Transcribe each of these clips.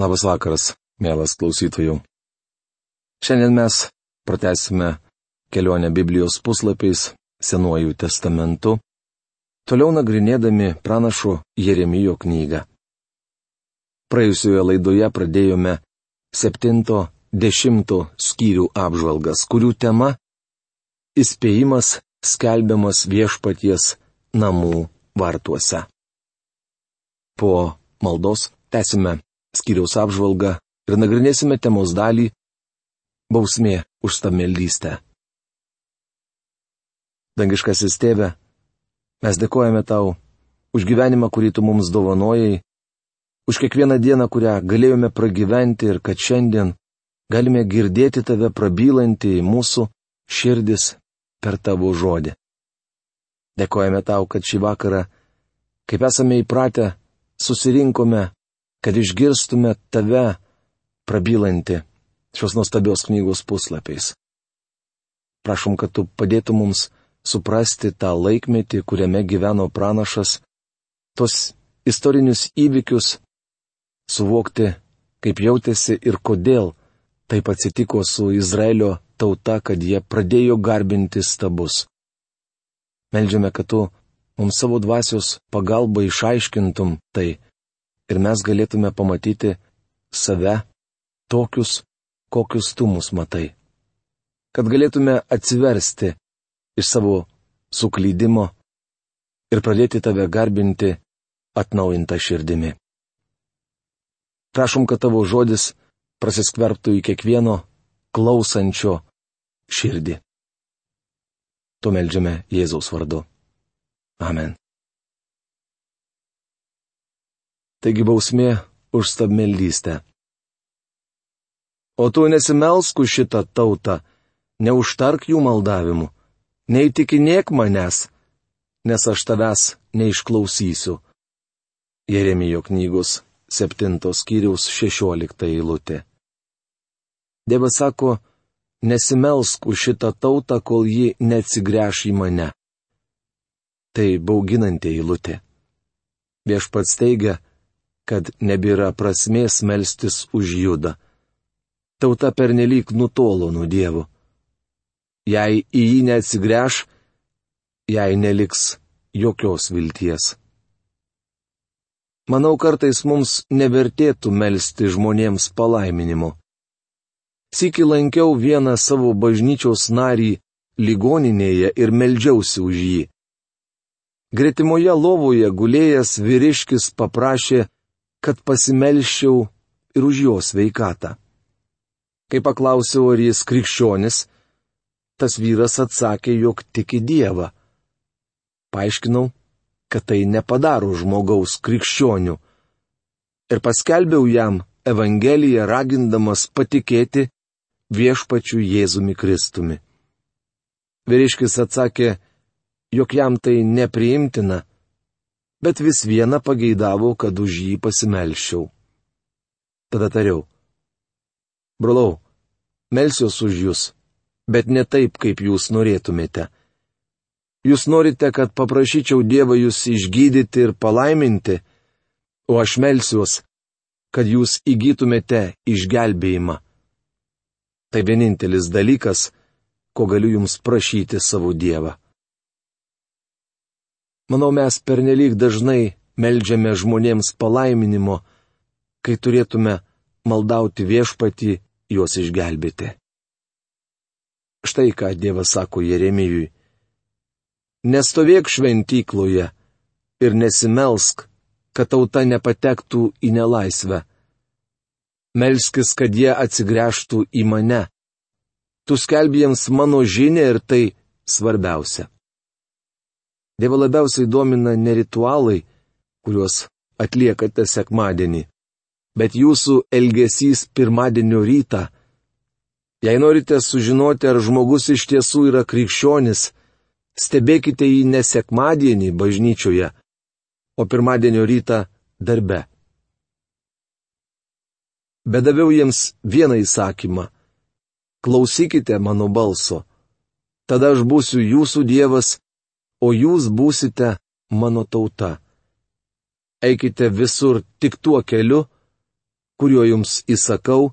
Labas vakaras, mielas klausytojų. Šiandien mes pratęsime kelionę Biblijos puslapiais Senuoju testamentu, toliau nagrinėdami pranašo Jeremijo knygą. Praėjusioje laidoje pradėjome 7-10 skyrių apžvalgas, kurių tema - įspėjimas skelbiamas viešpaties namų vartuose. Po maldos tęsime skyriaus apžvalgą ir nagrinėsime temos dalį - bausmė už stameldystę. Dangiškasis tėve, mes dėkojame tau už gyvenimą, kurį tu mums dovanojai, už kiekvieną dieną, kurią galėjome pragyventi ir kad šiandien galime girdėti tave prabylantį į mūsų širdis per tavo žodį. Dėkojame tau, kad šį vakarą, kaip esame įpratę, susirinkome kad išgirstume tave prabylanti šios nuostabios knygos puslapiais. Prašom, kad tu padėtum mums suprasti tą laikmetį, kuriame gyveno pranašas, tos istorinius įvykius, suvokti, kaip jautėsi ir kodėl taip atsitiko su Izraelio tauta, kad jie pradėjo garbinti stabus. Meldžiame, kad tu mums savo dvasios pagalba išaiškintum tai, ir mes galėtume pamatyti save tokius, kokius tu mus matai. Kad galėtume atsiversti iš savo suklydimo ir pradėti tave garbinti atnaujintą širdimi. Prašom, kad tavo žodis prasiskverbtų į kiekvieno klausančio širdį. Tu melžiame Jėzaus vardu. Amen. Taigi bausmė už stabmeldystę. O tu nesimelsk už šitą tautą, neužtark jų maldavimų, neįtikinėk manęs, nes aš tavęs neišklausysiu. Jeremijo knygos 7 skyriaus 16 eilutė. Dievas sako, nesimelsk už šitą tautą, kol ji neatsigręš į mane. Tai bauginanti eilutė. Viešpats teigia, kad nebėra prasmės melstis už judą. Tauta pernelyg nutolo nuo Dievo. Jei į jį neatsigręš, jei neliks jokios vilties. Manau, kartais mums nevertėtų melstį žmonėms palaiminimo. Siki lankiau vieną savo bažnyčios narį ligoninėje ir meldžiausi už jį. Gretimoje lovoje gulėjęs vyriškis paprašė kad pasimelščiau ir už jo sveikatą. Kai paklausiau, ar jis krikščionis, tas vyras atsakė, jog tiki Dievą. Paaiškinau, kad tai nepadaro žmogaus krikščionių. Ir paskelbiau jam Evangeliją ragindamas patikėti viešpačiu Jėzumi Kristumi. Vyriškis atsakė, jog jam tai nepriimtina, bet vis viena pageidavo, kad už jį pasimelščiau. Tada tariau. Brolau, melsiuos už jūs, bet ne taip, kaip jūs norėtumėte. Jūs norite, kad paprašyčiau Dievą jūs išgydyti ir palaiminti, o aš melsiuos, kad jūs įgytumėte išgelbėjimą. Tai vienintelis dalykas, ko galiu jums prašyti savo Dievą. Manau, mes pernelyg dažnai melžiame žmonėms palaiminimo, kai turėtume maldauti viešpatį juos išgelbėti. Štai ką Dievas sako Jeremijui. Nestovėk šventykloje ir nesimelsk, kad tauta nepatektų į nelaisvę. Melskis, kad jie atsigręžtų į mane. Tu skelbėjams mano žinę ir tai svarbiausia. Dievą labiausiai domina ne ritualai, kuriuos atliekate sekmadienį, bet jūsų elgesys pirmadienio rytą. Jei norite sužinoti, ar žmogus iš tiesų yra krikščionis, stebėkite jį ne sekmadienį bažnyčioje, o pirmadienio rytą darbe. Bedaviau jiems vieną įsakymą - klausykite mano balso, tada aš būsiu jūsų Dievas o jūs būsite mano tauta. Eikite visur tik tuo keliu, kuriuo jums įsakau,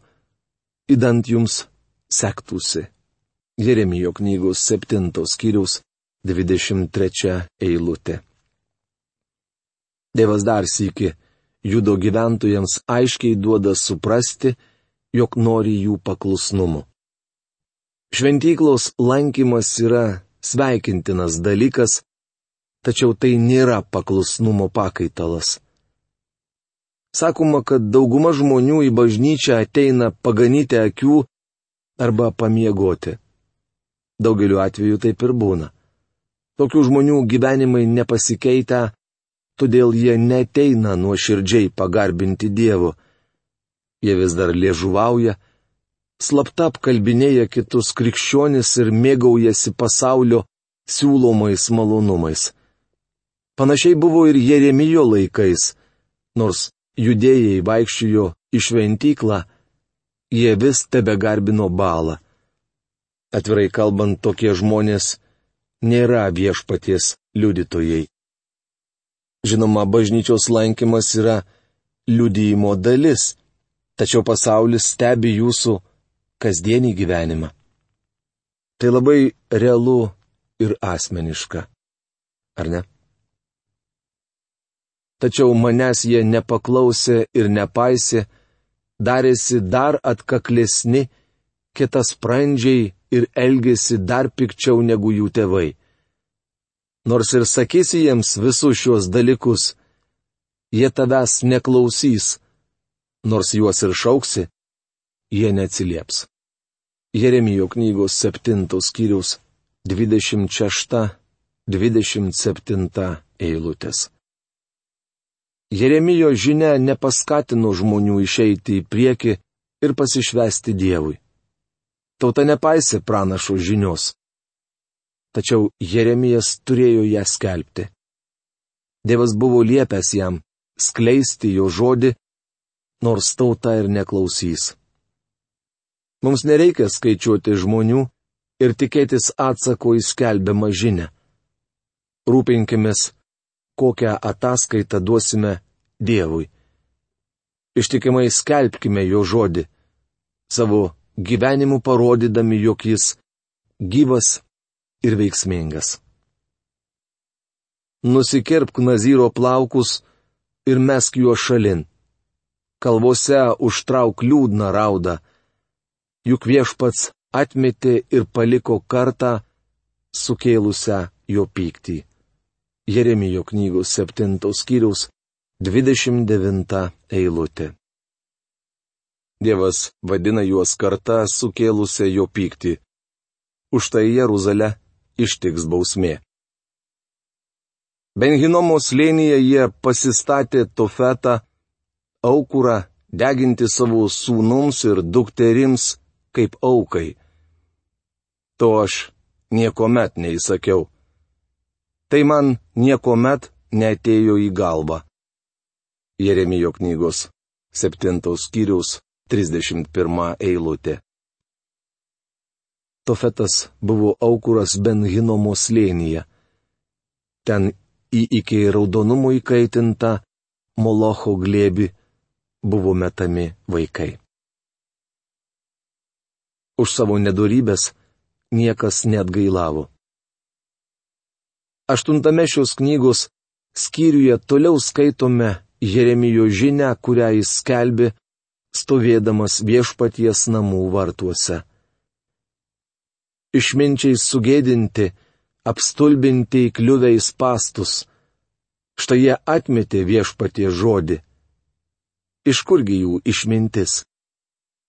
įdant jums sektųsi. Jeremijo knygos 7 skyriaus 23 eilutė. Dievas dar sėki, judo gyventojams aiškiai duoda suprasti, jog nori jų paklusnumo. Šventyklos lankymas yra sveikintinas dalykas, tačiau tai nėra paklusnumo pakaitalas. Sakoma, kad dauguma žmonių į bažnyčią ateina paganyti akių arba pamiegoti. Daugeliu atveju taip ir būna. Tokių žmonių gyvenimai nepasikeitę, todėl jie neteina nuoširdžiai pagarbinti Dievo. Jie vis dar liežuvauja, slapta apkalbinėja kitus krikščionis ir mėgaujasi pasaulio siūlomais malonumais. Panašiai buvo ir Jeremijo laikais, nors judėjai vaikščiojo į šventyklą, jie vis tebe garbino balą. Atvirai kalbant, tokie žmonės nėra viešpaties liudytojai. Žinoma, bažnyčios lankymas yra liudyjimo dalis, tačiau pasaulis stebi jūsų kasdienį gyvenimą. Tai labai realu ir asmeniška. Ar ne? Tačiau manęs jie nepaklausė ir nepaisė, darėsi dar atkaklesni, kitas sprandžiai ir elgėsi dar pikčiau negu jų tėvai nors ir sakysi jiems visus šios dalykus, jie tavęs neklausys, nors juos ir šauksi, jie neatsilieps. Jeremijo knygos 7 skyrius 26-27 eilutės. Jeremijo žinia nepaskatino žmonių išeiti į priekį ir pasišvesti Dievui. Tauta nepaisė pranašo žinios tačiau Jeremijas turėjo ją skelbti. Dievas buvo liepęs jam skleisti jo žodį, nors tauta ir neklausys. Mums nereikia skaičiuoti žmonių ir tikėtis atsako į skelbiamą žinę. Rūpinkimės, kokią ataskaitą duosime Dievui. Ištikimai skelbkime jo žodį, savo gyvenimu parodydami, jog jis gyvas ir veiksmingas. Nusikirpk nazyro plaukus ir mesk juos šalin. Kalvose užtrauk liūdną raudą. Juk viešpats atmetė ir paliko kartą sukėlusią jo pyktį. Jeremijo knygos 7 skyriaus 29 eilutė. Dievas vadina juos kartą sukėlusią jo pyktį. Už tai Jeruzalę ištiks bausmė. Benhinomo slėnyje jie pasistatė tofetą, aukurą, deginti savo sūnums ir dukterims kaip aukai. To aš niekuomet neįsakiau. Tai man niekuomet netėjo į galvą. Jeremijo knygos 7 skyriaus 31 eilutė. Tofetas buvo aukuras Benhinomo slėnyje. Ten į iki raudonumo įkaitinta Molocho glėbi buvo metami vaikai. Už savo nedorybės niekas net gailavo. Aštuntame šios knygos skyriuje toliau skaitome Jeremijo žinę, kurią jis skelbi, stovėdamas viešpaties namų vartuose išminčiai sugėdinti, apstulbinti įkliuviais pastus. Štai jie atmetė viešpatie žodį. Iš kurgi jų išmintis?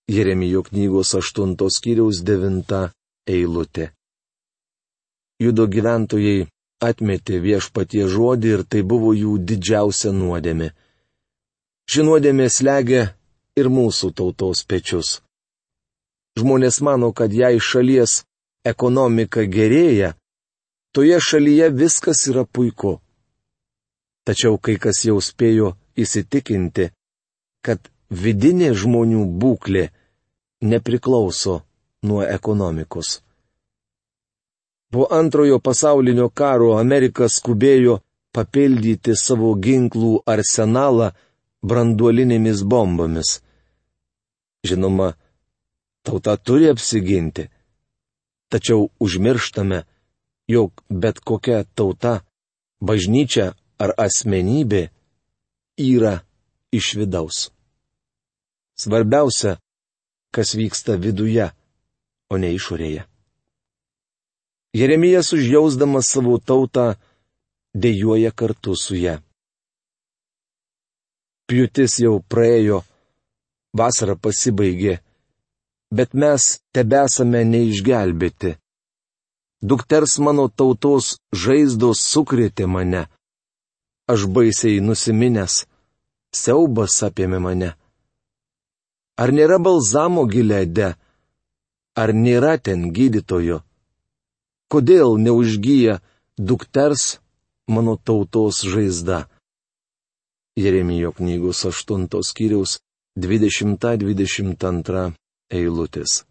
Jeremijo knygos 8 skyriaus 9 eilutė. Judo gyventojai atmetė viešpatie žodį ir tai buvo jų didžiausia nuodėmė. Ši nuodėmė slegia ir mūsų tautos pečius. Žmonės mano, kad jei šalies ekonomika gerėja, toje šalyje viskas yra puiku. Tačiau kai kas jau spėjo įsitikinti, kad vidinė žmonių būklė nepriklauso nuo ekonomikos. Po antrojo pasaulinio karo Amerika skubėjo papildyti savo ginklų arsenalą branduolinėmis bombomis. Žinoma, tauta turi apsiginti. Tačiau užmirštame, jog bet kokia tauta, bažnyčia ar asmenybė yra iš vidaus. Svarbiausia, kas vyksta viduje, o ne išorėje. Jeremijas užjausdamas savo tautą dėjoja kartu su ją. Pjūtis jau praėjo, vasara pasibaigė, bet mes tebesame neišgelbėti. Dukters mano tautos žaizdos sukrėtė mane. Aš baisiai nusiminęs, siaubas apėmė mane. Ar nėra balzamo gilėde, ar nėra ten gydytojo? Kodėl neužgyja dukters mano tautos žaizda? Jeremijo knygos 8 skyriaus 20-22 eilutės.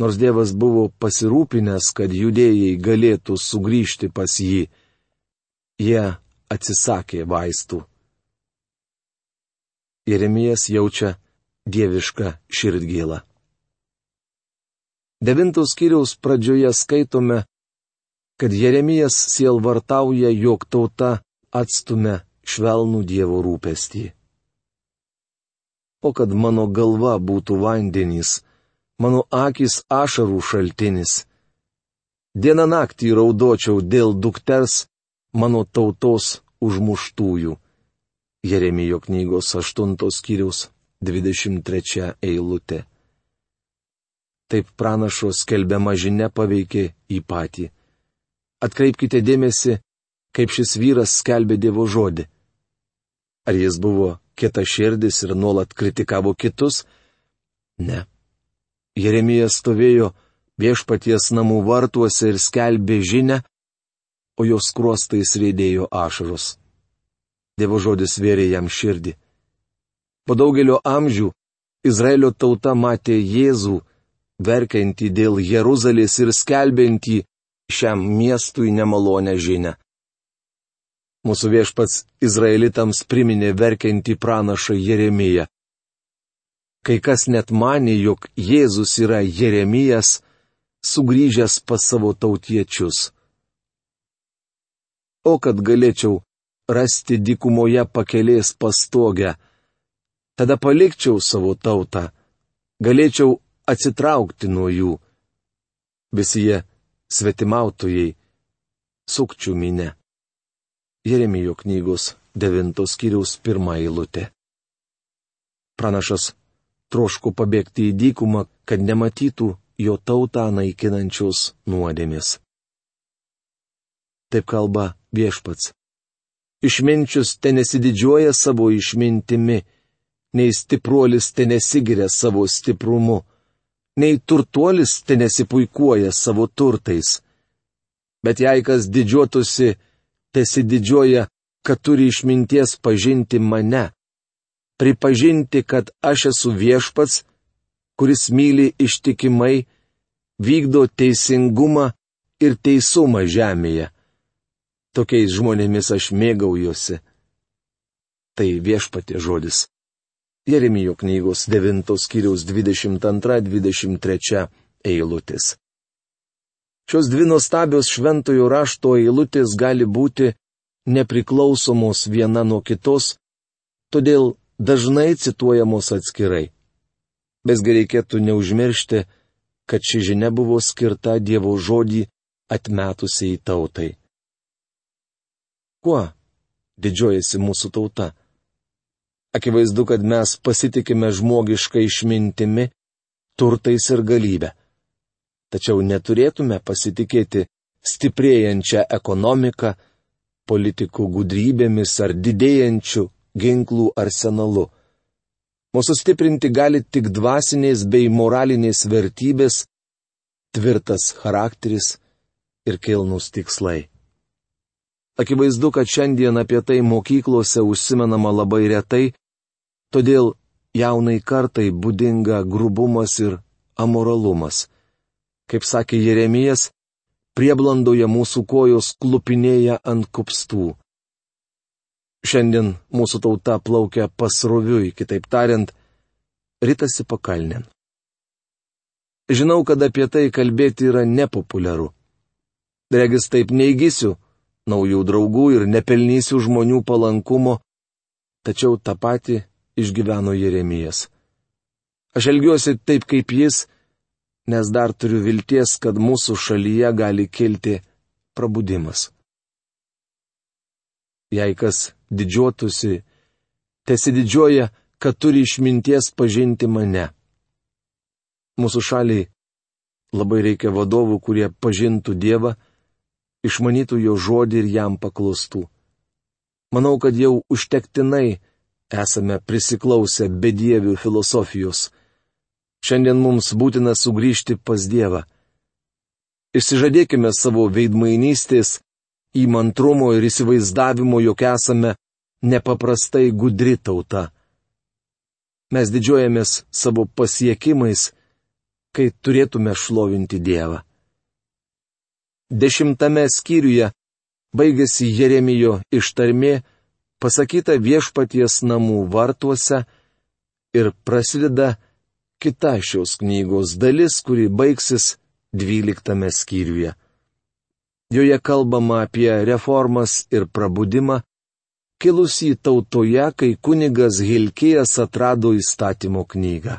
Nors Dievas buvo pasirūpinęs, kad judėjai galėtų sugrįžti pas jį, jie atsisakė vaistų. Jeremijas jaučia dievišką širdgėlą. Devintos skyriaus pradžioje skaitome, kad Jeremijas sielvartauja, jog tauta atstumia švelnų Dievo rūpestį. O kad mano galva būtų vandenys, mano akis ašarų šaltinis. Dieną naktį raudočiau dėl dukters mano tautos užmuštųjų. Jeremijo knygos 8 skyriaus 23 eilutė. Taip pranašo skelbiama žinia paveikė į patį. Atkreipkite dėmesį, kaip šis vyras skelbė Dievo žodį. Ar jis buvo kieta širdis ir nuolat kritikavo kitus? Ne. Jeremijas stovėjo viešpaties namų vartuose ir skelbė žinę, o jos kruostais rėdėjo ašaros. Dievo žodis vėrė jam širdį. Po daugelio amžių Izraelio tauta matė Jėzų, verkiantį dėl Jeruzalės ir skelbiantį šiam miestui nemalonę žinę. Mūsų viešpats izraelitams priminė verkiantį pranašą Jeremiją. Kai kas net mane, jog Jėzus yra Jeremijas, sugrįžęs pas savo tautiečius. O kad galėčiau rasti dykumoje pakelės pastogę, tada palikčiau savo tautą, galėčiau atsitraukti nuo jų. Visi jie svetimautojai, sukčių minė. Jeremijo knygos 9 skyriaus 1 eilutė. Pranašas troško pabėgti į dykumą, kad nematytų jo tautą naikinančios nuodėmės. Taip kalba viešpats. Išminčius ten nesididžiuoja savo išmintimi, nei stipruolis ten nesigiria savo stiprumu, nei turtuolis ten nesipuikuoja savo turtais. Bet jei kas didžiuotųsi, tesididžiuoja, kad turi išminties pažinti mane, pripažinti, kad aš esu viešpats, kuris myli ištikimai, vykdo teisingumą ir teisumą žemėje. Tokiais žmonėmis aš mėgaujuosi. Tai viešpatė žodis. Jeremijo knygos 9 skyriaus 22-23 eilutės. Šios dvi nuostabios šventojo rašto eilutės gali būti nepriklausomos viena nuo kitos, todėl dažnai cituojamos atskirai. Besgi reikėtų neužmiršti, kad ši žinia buvo skirta Dievo žodį atmetusiai tautai. Kuo didžiuojasi mūsų tauta? Akivaizdu, kad mes pasitikime žmogišką išmintimi, turtais ir galybę tačiau neturėtume pasitikėti stiprėjančią ekonomiką, politikų gudrybėmis ar didėjančių ginklų arsenalu. Mūsų stiprinti gali tik dvasinės bei moralinės vertybės, tvirtas charakteris ir kilnus tikslai. Akivaizdu, kad šiandien apie tai mokyklose užsimenama labai retai, todėl jaunai kartai būdinga grubumas ir amoralumas kaip sakė Jeremijas, prieblandoje mūsų kojos klupinėja ant kupstų. Šiandien mūsų tauta plaukia pasroviui, kitaip tariant, ritasi pakalnin. Žinau, kad apie tai kalbėti yra nepopuliaru. Regis taip neįgysiu naujų draugų ir nepelnysiu žmonių palankumo, tačiau tą patį išgyveno Jeremijas. Aš elgiuosi taip kaip jis, nes dar turiu vilties, kad mūsų šalyje gali kilti prabudimas. Jei kas didžiuotųsi, tesididžiuoja, kad turi išminties pažinti mane. Mūsų šaliai labai reikia vadovų, kurie pažintų Dievą, išmanytų jo žodį ir jam paklustų. Manau, kad jau užtektinai esame prisiklausę bedievių filosofijos. Šiandien mums būtina sugrįžti pas Dievą. Išsižadėkime savo veidmainystės, įmantrumo ir įsivaizdavimo, jog esame nepaprastai gudri tauta. Mes didžiuojamės savo pasiekimais, kai turėtume šlovinti Dievą. Dešimtame skyriuje baigėsi Jeremijo ištarmė, pasakyta viešpaties namų vartuose ir prasideda kita šios knygos dalis, kuri baigsis dvyliktame skyriuje. Joje kalbama apie reformas ir prabudimą, kilusį tautoje, kai kunigas Hilkijas atrado įstatymo knygą.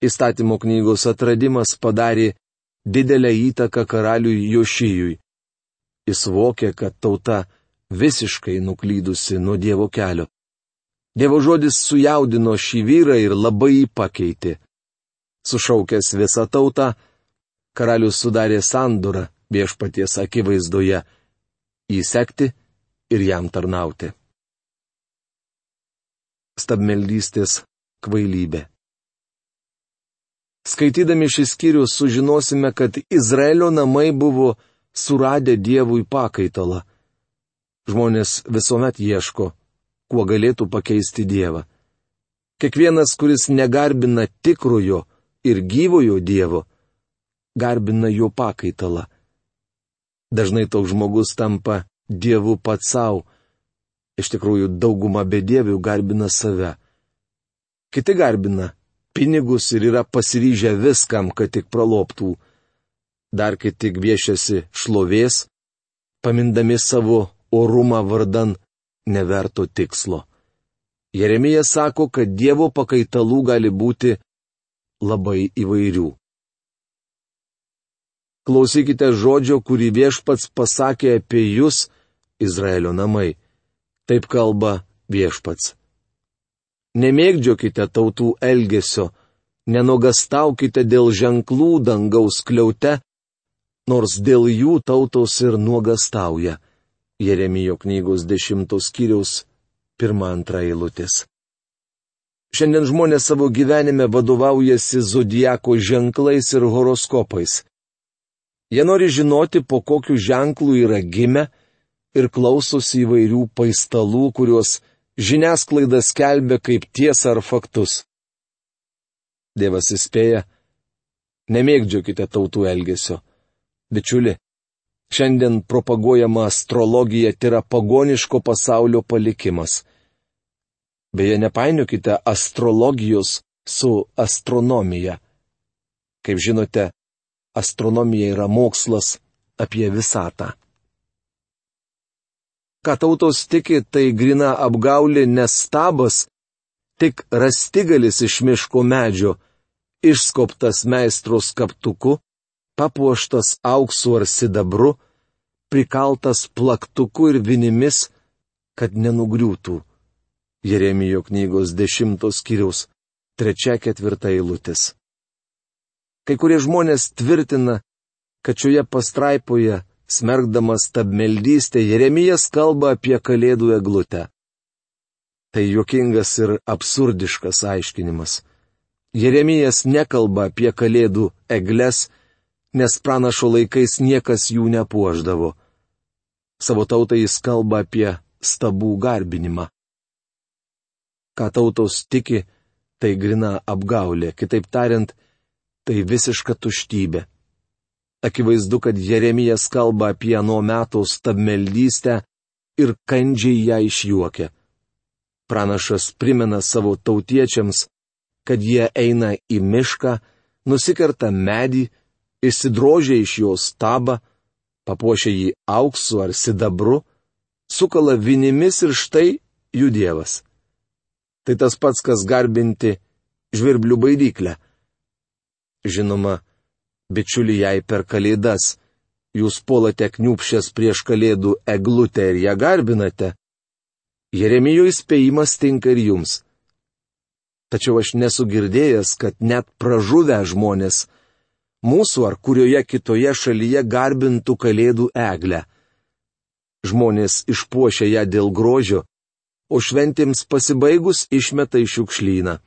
Įstatymo knygos atradimas padarė didelę įtaką karaliui Jošijui. Jis vokė, kad tauta visiškai nuklydusi nuo Dievo kelio. Dievo žodis sujaudino šį vyrą ir labai jį pakeitė. Sušaukęs visą tautą, karalius sudarė sandurą viešpaties akivaizdoje - įsekti ir jam tarnauti. Stabmeldystės kvailybė. Skaitydami šį skyrių sužinosime, kad Izraelio namai buvo suradę Dievui pakaitalą. Žmonės visuomet ieško, kuo galėtų pakeisti Dievą. Kiekvienas, kuris negarbina tikrojo ir gyvojo Dievo, garbina jo pakaitalą. Dažnai toks žmogus tampa Dievu pats savo. Iš tikrųjų, dauguma bedievių garbina save. Kiti garbina pinigus ir yra pasiryžę viskam, kad tik praloptų. Dar kai tik viešiasi šlovės, pamindami savo orumą vardan neverto tikslo. Jeremija sako, kad Dievo pakaitalų gali būti labai įvairių. Klausykite žodžio, kurį viešpats pasakė apie jūs, Izraelio namai. Taip kalba viešpats. Nemėgdžiokite tautų elgesio, nenuogastaukite dėl ženklų dangaus kliaute, nors dėl jų tautos ir nuogastauja. Jeremijo knygos dešimtos skyriaus pirmą antrą eilutės. Šiandien žmonės savo gyvenime vadovaujasi zodieko ženklais ir horoskopais. Jie nori žinoti, po kokiu ženklu yra gimę ir klausosi įvairių paistalų, kuriuos žiniasklaida skelbia kaip tiesą ar faktus. Dievas įspėja, nemėgdžiokite tautų elgesio. Bičiuli, šiandien propaguojama astrologija tai yra pagoniško pasaulio palikimas. Beje, nepainiokite astrologijos su astronomija. Kaip žinote, astronomija yra mokslas apie visatą ką tautos tiki, tai grina apgaulė nestabas, tik rastigalis iš miško medžio, išskoptas meistros kaptuku, papuoštas auksu ar sidabru, prikaltas plaktuku ir vinimis, kad nenugriūtų. Jeremijo knygos dešimtos skyriaus trečia ketvirta eilutės. Kai kurie žmonės tvirtina, kad šioje pastraipoje Smergdamas tabmeldystę, Jeremijas kalba apie kalėdų eglutę. Tai juokingas ir absurdiškas aiškinimas. Jeremijas nekalba apie kalėdų egles, nes pranašo laikais niekas jų nepuoždavo. Savo tautai jis kalba apie stabų garbinimą. Ką tautos tiki, tai grina apgaulė, kitaip tariant, tai visiška tuštybė. Akivaizdu, kad Jeremijas kalba apie nuo metų stabmeldystę ir kandžiai ją išjuokia. Pranašas primena savo tautiečiams, kad jie eina į mišką, nusikerta medį, išsidrožia iš jo stabą, papuošia jį auksu ar sidabru, sukala vinimis ir štai jų dievas. Tai tas pats, kas garbinti žvirblių baidyklę. Žinoma, bičiuli jai per kalėdas, jūs polate kniupšęs prieš kalėdų eglutę ir ją garbinate. Jeremijo įspėjimas tinka ir jums. Tačiau aš nesu girdėjęs, kad net pražuvę žmonės mūsų ar kurioje kitoje šalyje garbintų kalėdų eglę. Žmonės išpuošia ją dėl grožio, o šventėms pasibaigus išmeta į šiukšlyną.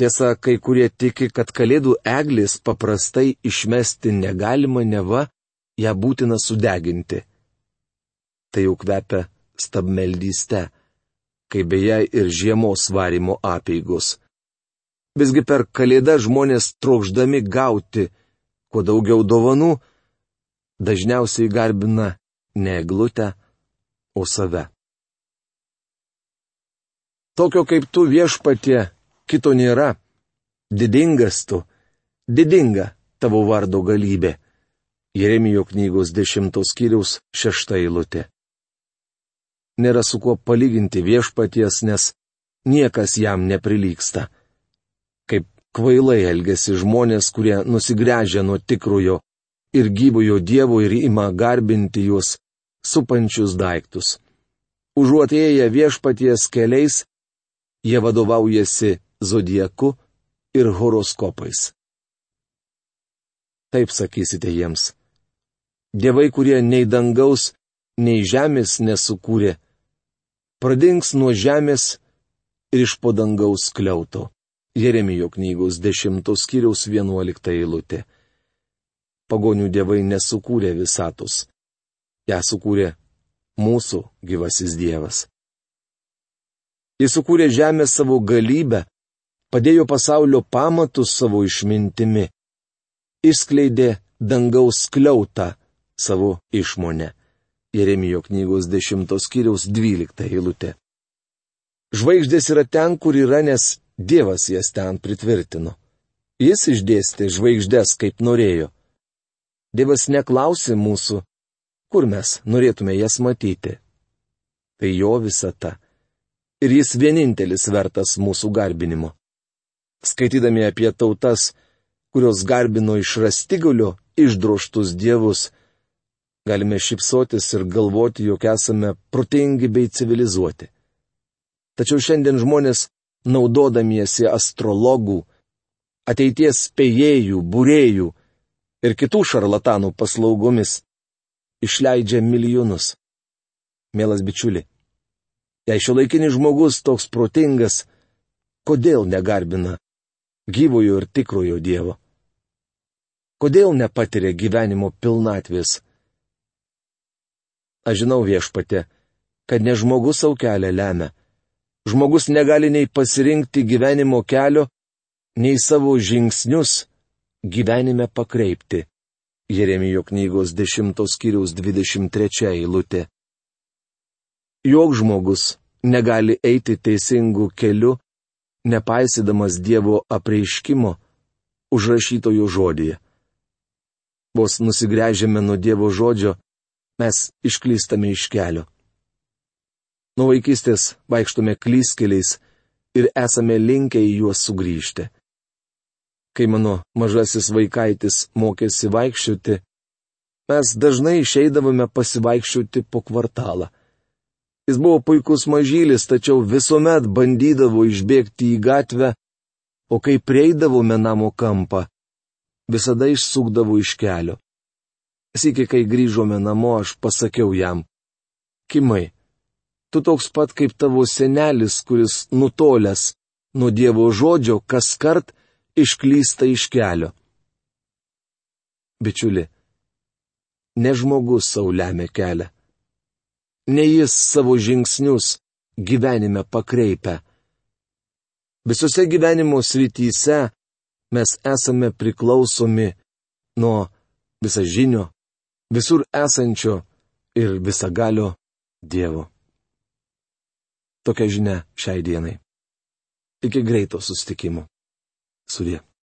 Tiesa, kai kurie tiki, kad kalėdų eglės paprastai išmesti negalima neva, ją būtina sudeginti. Tai jau kvepia stabmeldyste, kai beje ir žiemos varimo apėgos. Visgi per kalėdą žmonės trokšdami gauti kuo daugiau dovanų, dažniausiai garbina ne eglutę, o save. Tokio kaip tu viešpatie, kito nėra. Didingas tu, didinga tavo vardo galybė. Jeremijo knygos dešimtos kiriaus šešta eilutė. Nėra su kuo palyginti viešpaties, nes niekas jam neprilyksta. Kaip kvailai elgesi žmonės, kurie nusigręžia nuo tikrojo ir gyvojo Dievo ir ima garbinti juos supančius daiktus. Užuotėję viešpaties keliais, jie vadovaujasi zodieku ir horoskopais. Taip sakysite jiems. Dievai, kurie nei dangaus, nei žemės nesukūrė, pradings nuo žemės ir iš po dangaus kliauto. Jeremijo knygos 10 skyriaus 11 eilutė. Pagonių dievai nesukūrė visatos. Ja sukūrė mūsų gyvasis Dievas. Jis sukūrė žemę savo galybę, padėjo pasaulio pamatus savo išmintimi, išskleidė dangaus kliautą savo išmonę. Jeremijo knygos 10 skyriaus 12 eilutė. Žvaigždės yra ten, kur yra, nes Dievas jas ten pritvirtino. Jis išdėstė žvaigždės, kaip norėjo. Dievas neklausė mūsų, kur mes norėtume jas matyti. Tai jo visata. Ir jis vienintelis vertas mūsų garbinimo. Skaitydami apie tautas, kurios garbino iš rastigulio išdroštus dievus, galime šipsotis ir galvoti, jog esame protingi bei civilizuoti. Tačiau šiandien žmonės, naudodamiesi astrologų, ateities spėjėjų, būrėjų ir kitų šarlatanų paslaugomis, išleidžia milijonus. Mielas bičiuli, jei šio laikinis žmogus toks protingas, kodėl negarbina gyvojo ir tikrojo Dievo? Kodėl nepatiria gyvenimo pilnatvės? Aš žinau viešpatė, kad ne žmogus savo kelią lemia. Žmogus negali nei pasirinkti gyvenimo kelio, nei savo žingsnius gyvenime pakreipti. Jeremijo knygos 10 skyriaus 23 eilutė. Jok žmogus negali eiti teisingų kelių, nepaisydamas Dievo apreiškimo užrašytojo žodėje. Vos nusigręžėme nuo Dievo žodžio, mes išklystame iš kelio. Nuo vaikystės vaikštome klyskeliais ir esame linkę į juos sugrįžti. Kai mano mažasis vaikaitis mokėsi vaikščioti, mes dažnai išeidavome pasivaikščioti po kvartalą. Jis buvo puikus mažylis, tačiau visuomet bandydavo išbėgti į gatvę, o kai prieidavome namo kampą, visada išsukdavo iš kelio. Sykį, kai grįžome namo, aš pasakiau jam, Kimai, tu toks pat kaip tavo senelis, kuris nutolęs nuo Dievo žodžio kas kart išklysta iš kelio. Bičiuli, ne žmogus lemia kelią. Ne jis savo žingsnius gyvenime pakreipia. Visose gyvenimo srityse mes esame priklausomi nuo visažinio, visur esančio ir visagalio Dievo. Tokia žinia šiai dienai. Iki greito sustikimo. Suvie.